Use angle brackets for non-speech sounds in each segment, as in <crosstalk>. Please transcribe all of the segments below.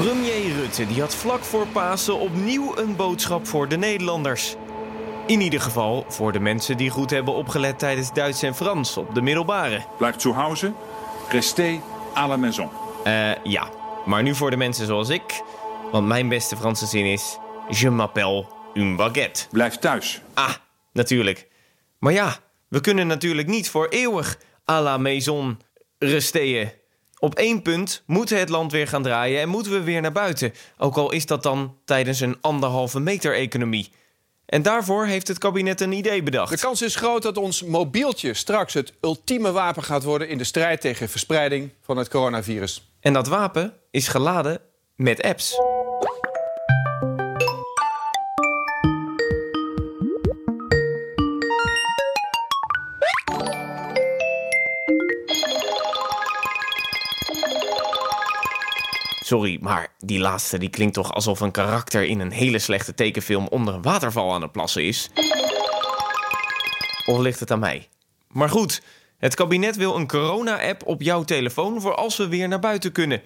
Premier Rutte die had vlak voor Pasen opnieuw een boodschap voor de Nederlanders. In ieder geval voor de mensen die goed hebben opgelet tijdens Duits en Frans op de middelbare. Blijf zu Hause, restez à la maison. Eh, ja. Maar nu voor de mensen zoals ik. Want mijn beste Franse zin is... Je m'appelle une baguette. Blijf thuis. Ah, natuurlijk. Maar ja, we kunnen natuurlijk niet voor eeuwig à la maison resteren. Op één punt moet het land weer gaan draaien en moeten we weer naar buiten. Ook al is dat dan tijdens een anderhalve meter economie. En daarvoor heeft het kabinet een idee bedacht. De kans is groot dat ons mobieltje straks het ultieme wapen gaat worden in de strijd tegen verspreiding van het coronavirus. En dat wapen is geladen met apps. Sorry, maar die laatste die klinkt toch alsof een karakter in een hele slechte tekenfilm onder een waterval aan het plassen is? Of ligt het aan mij? Maar goed, het kabinet wil een corona-app op jouw telefoon voor als we weer naar buiten kunnen.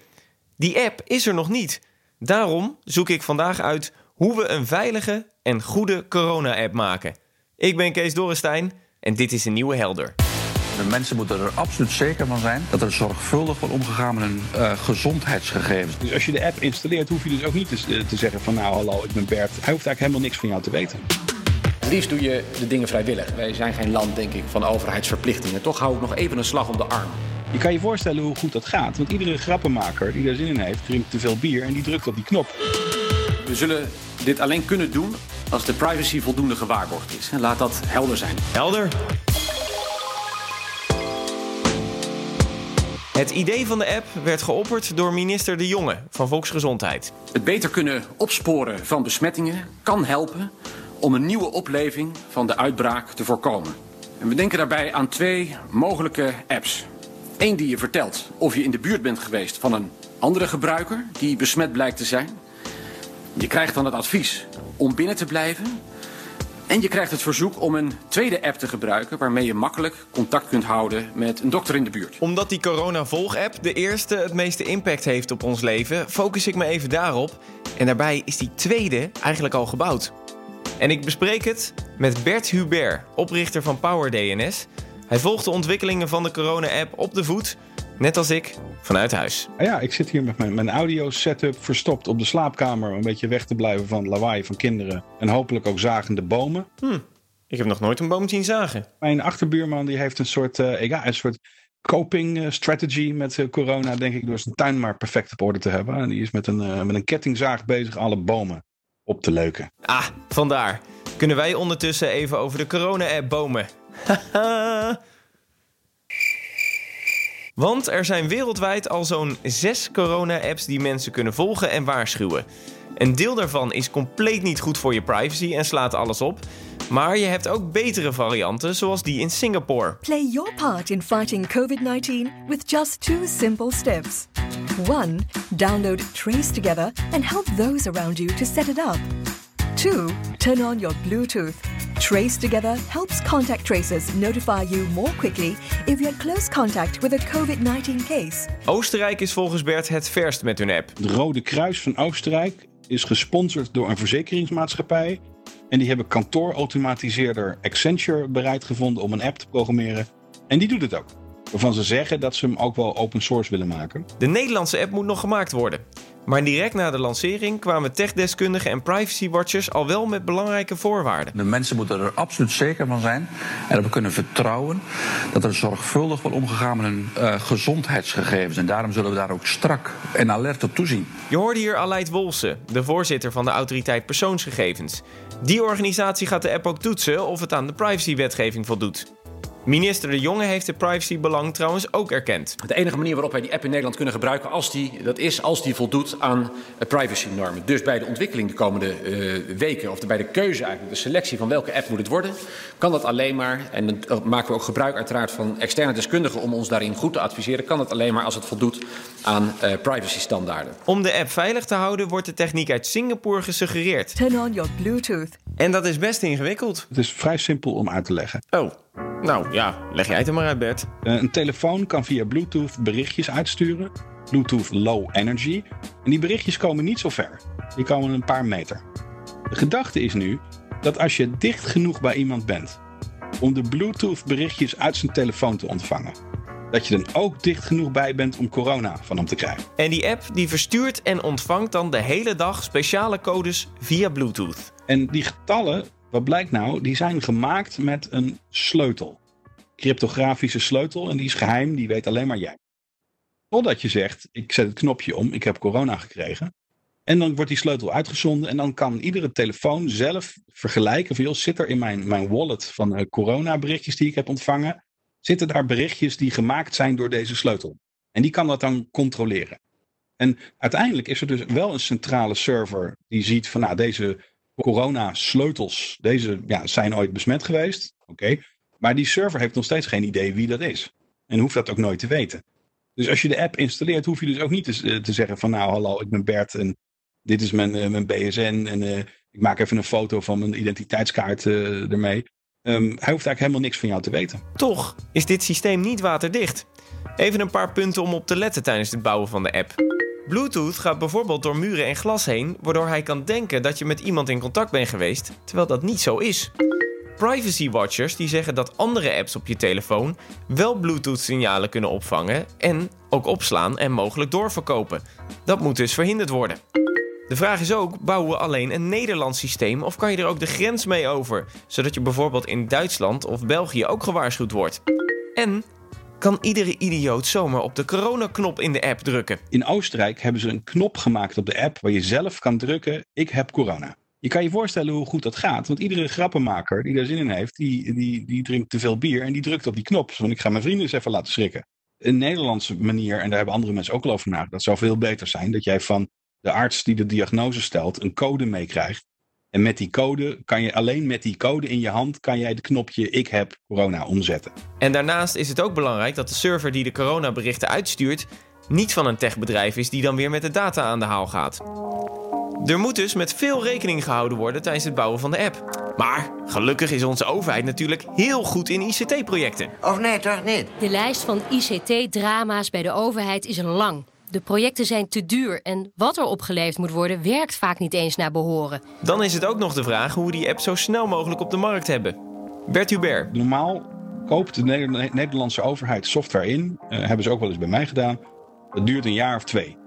Die app is er nog niet. Daarom zoek ik vandaag uit hoe we een veilige en goede corona-app maken. Ik ben Kees Dorrestein en dit is een nieuwe Helder. De mensen moeten er absoluut zeker van zijn dat er zorgvuldig wordt omgegaan met hun uh, gezondheidsgegevens. Dus als je de app installeert, hoef je dus ook niet te, te zeggen van nou hallo, ik ben Bert. Hij hoeft eigenlijk helemaal niks van jou te weten. Het liefst doe je de dingen vrijwillig. Wij zijn geen land, denk ik, van overheidsverplichtingen. Toch hou ik nog even een slag om de arm. Je kan je voorstellen hoe goed dat gaat. Want iedere grappenmaker die daar zin in heeft, drinkt te veel bier en die drukt op die knop. We zullen dit alleen kunnen doen als de privacy voldoende gewaarborgd is. Laat dat helder zijn. Helder. Het idee van de app werd geopperd door minister De Jonge van Volksgezondheid. Het beter kunnen opsporen van besmettingen kan helpen om een nieuwe opleving van de uitbraak te voorkomen. En we denken daarbij aan twee mogelijke apps. Eén die je vertelt of je in de buurt bent geweest van een andere gebruiker die besmet blijkt te zijn. Je krijgt dan het advies om binnen te blijven en je krijgt het verzoek om een tweede app te gebruiken waarmee je makkelijk contact kunt houden met een dokter in de buurt. Omdat die Corona Volg-app de eerste het meeste impact heeft op ons leven, focus ik me even daarop. En daarbij is die tweede eigenlijk al gebouwd. En ik bespreek het met Bert Hubert, oprichter van PowerDNS. Hij volgt de ontwikkelingen van de corona-app op de voet, net als ik, vanuit huis. Ja, ik zit hier met mijn, mijn audio-setup verstopt op de slaapkamer... om een beetje weg te blijven van lawaai van kinderen... en hopelijk ook zagende bomen. Hm, ik heb nog nooit een boom zien zagen. Mijn achterbuurman die heeft een soort, uh, ja, een soort coping uh, strategy met uh, corona... denk ik, door zijn tuin maar perfect op orde te hebben. En die is met een, met een kettingzaag bezig alle bomen op te leuken. Ah, vandaar. Kunnen wij ondertussen even over de corona-app bomen? <laughs> Want er zijn wereldwijd al zo'n zes corona-apps die mensen kunnen volgen en waarschuwen. Een deel daarvan is compleet niet goed voor je privacy en slaat alles op. Maar je hebt ook betere varianten, zoals die in Singapore. Play your part in fighting COVID-19 with just two simple steps. 1. Download Trace Together and help those around you to set it up. 2. Turn on your Bluetooth. Trace Together helps contact tracers notify you more quickly if you're close contact with a COVID-19 case. Oostenrijk is volgens Bert het verst met hun app. Het Rode Kruis van Oostenrijk is gesponsord door een verzekeringsmaatschappij. En die hebben kantoorautomatiseerder Accenture bereid gevonden om een app te programmeren. En die doet het ook. Waarvan ze zeggen dat ze hem ook wel open source willen maken. De Nederlandse app moet nog gemaakt worden. Maar direct na de lancering kwamen techdeskundigen en privacy-watchers al wel met belangrijke voorwaarden. De mensen moeten er absoluut zeker van zijn en we kunnen vertrouwen dat er zorgvuldig wordt omgegaan met hun uh, gezondheidsgegevens. En daarom zullen we daar ook strak en alert op toezien. Je hoorde hier Aleid Wolse, de voorzitter van de autoriteit persoonsgegevens. Die organisatie gaat de app ook toetsen of het aan de privacywetgeving voldoet. Minister De Jonge heeft het privacybelang trouwens ook erkend. De enige manier waarop wij die app in Nederland kunnen gebruiken, als die, dat is als die voldoet aan privacynormen. Dus bij de ontwikkeling de komende uh, weken, of bij de keuze eigenlijk, de selectie van welke app moet het worden, kan dat alleen maar, en dan maken we ook gebruik uiteraard van externe deskundigen om ons daarin goed te adviseren, kan het alleen maar als het voldoet aan uh, privacystandaarden. Om de app veilig te houden wordt de techniek uit Singapore gesuggereerd. Turn on your Bluetooth. En dat is best ingewikkeld. Het is vrij simpel om uit te leggen. Oh. Nou ja, leg jij het er maar uit, Bert. Uh, een telefoon kan via Bluetooth berichtjes uitsturen Bluetooth Low Energy. En die berichtjes komen niet zo ver. Die komen een paar meter. De gedachte is nu dat als je dicht genoeg bij iemand bent om de Bluetooth berichtjes uit zijn telefoon te ontvangen, dat je dan ook dicht genoeg bij bent om corona van hem te krijgen. En die app die verstuurt en ontvangt dan de hele dag speciale codes via Bluetooth. En die getallen, wat blijkt nou, die zijn gemaakt met een sleutel. Cryptografische sleutel en die is geheim, die weet alleen maar jij. Totdat je zegt, ik zet het knopje om, ik heb corona gekregen. En dan wordt die sleutel uitgezonden en dan kan iedere telefoon zelf vergelijken. Van, joh, zit er in mijn, mijn wallet van uh, corona berichtjes die ik heb ontvangen, zitten daar berichtjes die gemaakt zijn door deze sleutel. En die kan dat dan controleren. En uiteindelijk is er dus wel een centrale server die ziet van nou deze corona sleutels, deze ja, zijn ooit besmet geweest. Oké. Maar die server heeft nog steeds geen idee wie dat is. En hoeft dat ook nooit te weten. Dus als je de app installeert, hoef je dus ook niet te, te zeggen van nou hallo, ik ben Bert en dit is mijn, uh, mijn BSN en uh, ik maak even een foto van mijn identiteitskaart uh, ermee. Um, hij hoeft eigenlijk helemaal niks van jou te weten. Toch is dit systeem niet waterdicht. Even een paar punten om op te letten tijdens het bouwen van de app. Bluetooth gaat bijvoorbeeld door muren en glas heen, waardoor hij kan denken dat je met iemand in contact bent geweest, terwijl dat niet zo is. Privacy watchers die zeggen dat andere apps op je telefoon wel Bluetooth-signalen kunnen opvangen en ook opslaan en mogelijk doorverkopen. Dat moet dus verhinderd worden. De vraag is ook, bouwen we alleen een Nederlands systeem of kan je er ook de grens mee over, zodat je bijvoorbeeld in Duitsland of België ook gewaarschuwd wordt? En kan iedere idioot zomaar op de coronaknop in de app drukken? In Oostenrijk hebben ze een knop gemaakt op de app waar je zelf kan drukken: ik heb corona. Je kan je voorstellen hoe goed dat gaat. Want iedere grappenmaker die daar zin in heeft, die, die, die drinkt te veel bier en die drukt op die knop. Want ik ga mijn vrienden eens even laten schrikken. Een Nederlandse manier, en daar hebben andere mensen ook al over nagedacht, dat zou veel beter zijn. Dat jij van de arts die de diagnose stelt een code meekrijgt. En met die code kan je alleen met die code in je hand kan jij de knopje ik heb corona omzetten. En daarnaast is het ook belangrijk dat de server die de coronaberichten uitstuurt niet van een techbedrijf is die dan weer met de data aan de haal gaat. Er moet dus met veel rekening gehouden worden tijdens het bouwen van de app. Maar gelukkig is onze overheid natuurlijk heel goed in ICT-projecten. Of nee, toch niet? De lijst van ICT-drama's bij de overheid is lang. De projecten zijn te duur en wat er opgeleverd moet worden werkt vaak niet eens naar behoren. Dan is het ook nog de vraag hoe we die app zo snel mogelijk op de markt hebben. Bert Hubert. Normaal koopt de Nederlandse overheid software in. Uh, hebben ze ook wel eens bij mij gedaan. Dat duurt een jaar of twee.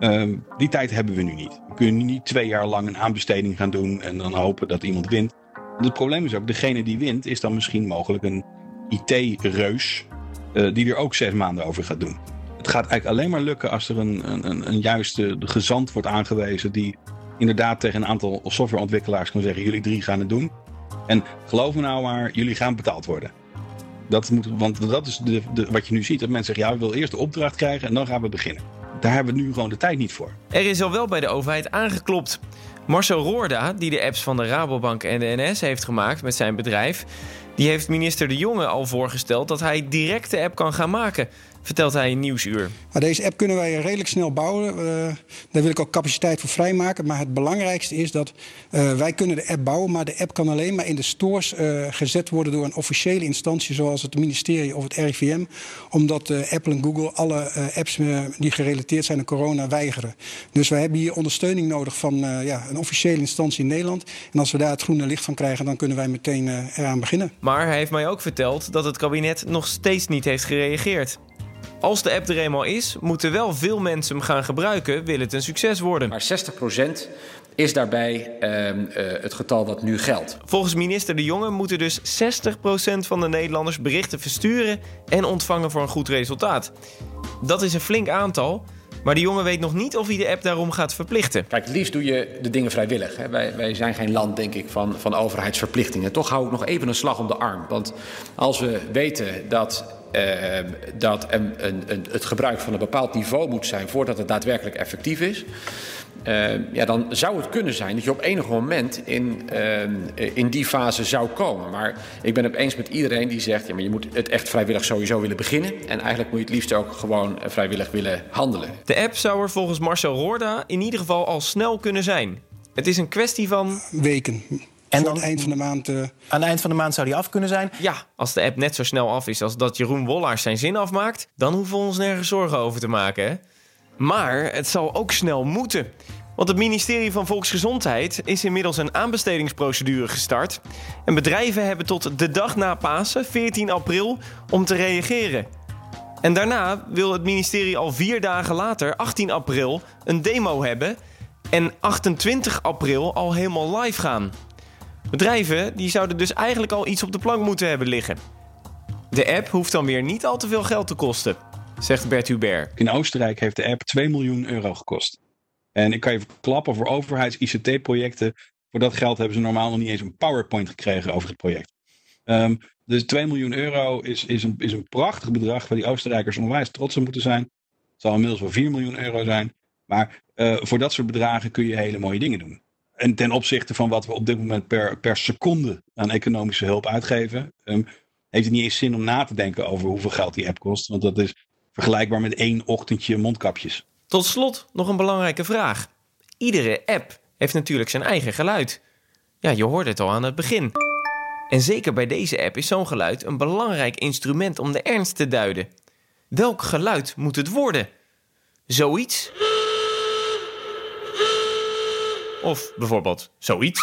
Uh, die tijd hebben we nu niet. We kunnen niet twee jaar lang een aanbesteding gaan doen en dan hopen dat iemand wint. Want het probleem is ook, degene die wint is dan misschien mogelijk een IT-reus uh, die er ook zes maanden over gaat doen. Het gaat eigenlijk alleen maar lukken als er een, een, een juiste gezant wordt aangewezen die inderdaad tegen een aantal softwareontwikkelaars kan zeggen: jullie drie gaan het doen. En geloof me nou maar, jullie gaan betaald worden. Dat moet, want dat is de, de, wat je nu ziet. Dat mensen zeggen, ja, we willen eerst de opdracht krijgen en dan gaan we beginnen. Daar hebben we nu gewoon de tijd niet voor. Er is al wel bij de overheid aangeklopt. Marcel Roorda, die de apps van de Rabobank en de NS heeft gemaakt met zijn bedrijf... die heeft minister De Jonge al voorgesteld dat hij direct de app kan gaan maken vertelt hij in Nieuwsuur. Deze app kunnen wij redelijk snel bouwen. Uh, daar wil ik ook capaciteit voor vrijmaken. Maar het belangrijkste is dat uh, wij kunnen de app bouwen... maar de app kan alleen maar in de stores uh, gezet worden... door een officiële instantie zoals het ministerie of het RIVM. Omdat Apple en Google alle apps die gerelateerd zijn aan corona weigeren. Dus wij hebben hier ondersteuning nodig van ja, een officiële instantie in Nederland. En als we daar het groene licht van krijgen... dan kunnen wij meteen eraan beginnen. Maar hij heeft mij ook verteld dat het kabinet nog steeds niet heeft gereageerd. Als de app er eenmaal is, moeten wel veel mensen hem gaan gebruiken, wil het een succes worden. Maar 60% is daarbij uh, uh, het getal wat nu geldt. Volgens minister De Jonge moeten dus 60% van de Nederlanders berichten versturen en ontvangen voor een goed resultaat. Dat is een flink aantal. Maar de jongen weet nog niet of hij de app daarom gaat verplichten. Kijk, het liefst doe je de dingen vrijwillig. Hè. Wij, wij, zijn geen land, denk ik, van, van overheidsverplichtingen. Toch hou ik nog even een slag om de arm. Want als we weten dat uh, dat een, een, een, het gebruik van een bepaald niveau moet zijn voordat het daadwerkelijk effectief is. Uh, ja, dan zou het kunnen zijn dat je op enig moment in, uh, in die fase zou komen. Maar ik ben het eens met iedereen die zegt: ja, maar je moet het echt vrijwillig sowieso willen beginnen. En eigenlijk moet je het liefst ook gewoon vrijwillig willen handelen. De app zou er volgens Marcel Roorda in ieder geval al snel kunnen zijn. Het is een kwestie van. Weken voor dan- het eind van de maand... eh, Aan het eind van de maand zou die af kunnen zijn. Ja, als de app net zo snel af is als dat Jeroen Wollaars zijn zin afmaakt, dan hoeven we ons nergens zorgen over te maken. Hè? Maar het zal ook snel moeten. Want het ministerie van Volksgezondheid is inmiddels een aanbestedingsprocedure gestart. En bedrijven hebben tot de dag na Pasen, 14 april, om te reageren. En daarna wil het ministerie al vier dagen later, 18 april, een demo hebben. En 28 april al helemaal live gaan. Bedrijven die zouden dus eigenlijk al iets op de plank moeten hebben liggen. De app hoeft dan weer niet al te veel geld te kosten, zegt Bert Hubert. In Oostenrijk heeft de app 2 miljoen euro gekost. En ik kan je verklappen voor overheids-ICT-projecten. Voor dat geld hebben ze normaal nog niet eens een PowerPoint gekregen over het project. Ehm, dus 2 miljoen euro is, is, een, is een prachtig bedrag waar die Oostenrijkers onwijs trots op moeten zijn. Het zal inmiddels wel 4 miljoen euro zijn. Maar eh, voor dat soort bedragen kun je hele mooie dingen doen. En ten opzichte van wat we op dit moment per, per seconde aan economische hulp uitgeven, ehm, heeft het niet eens zin om na te denken over hoeveel geld die app kost. Want dat is vergelijkbaar met één ochtendje mondkapjes. Tot slot nog een belangrijke vraag. Iedere app heeft natuurlijk zijn eigen geluid. Ja, je hoorde het al aan het begin. En zeker bij deze app is zo'n geluid een belangrijk instrument om de ernst te duiden. Welk geluid moet het worden? Zoiets? Of bijvoorbeeld zoiets?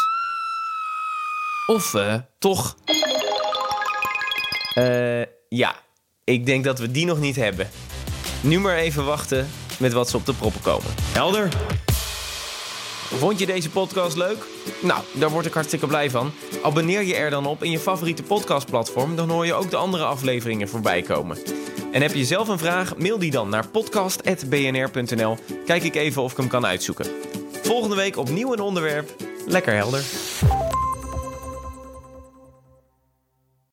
Of eh, toch? Eh, ja, ik denk dat we die nog niet hebben. Nu maar even wachten met wat ze op de proppen komen. Helder? Vond je deze podcast leuk? Nou, daar word ik hartstikke blij van. Abonneer je er dan op in je favoriete podcastplatform, dan hoor je ook de andere afleveringen voorbij komen. En heb je zelf een vraag? Mail die dan naar podcast.bnr.nl. Kijk ik even of ik hem kan uitzoeken. Volgende week opnieuw een onderwerp. Lekker helder.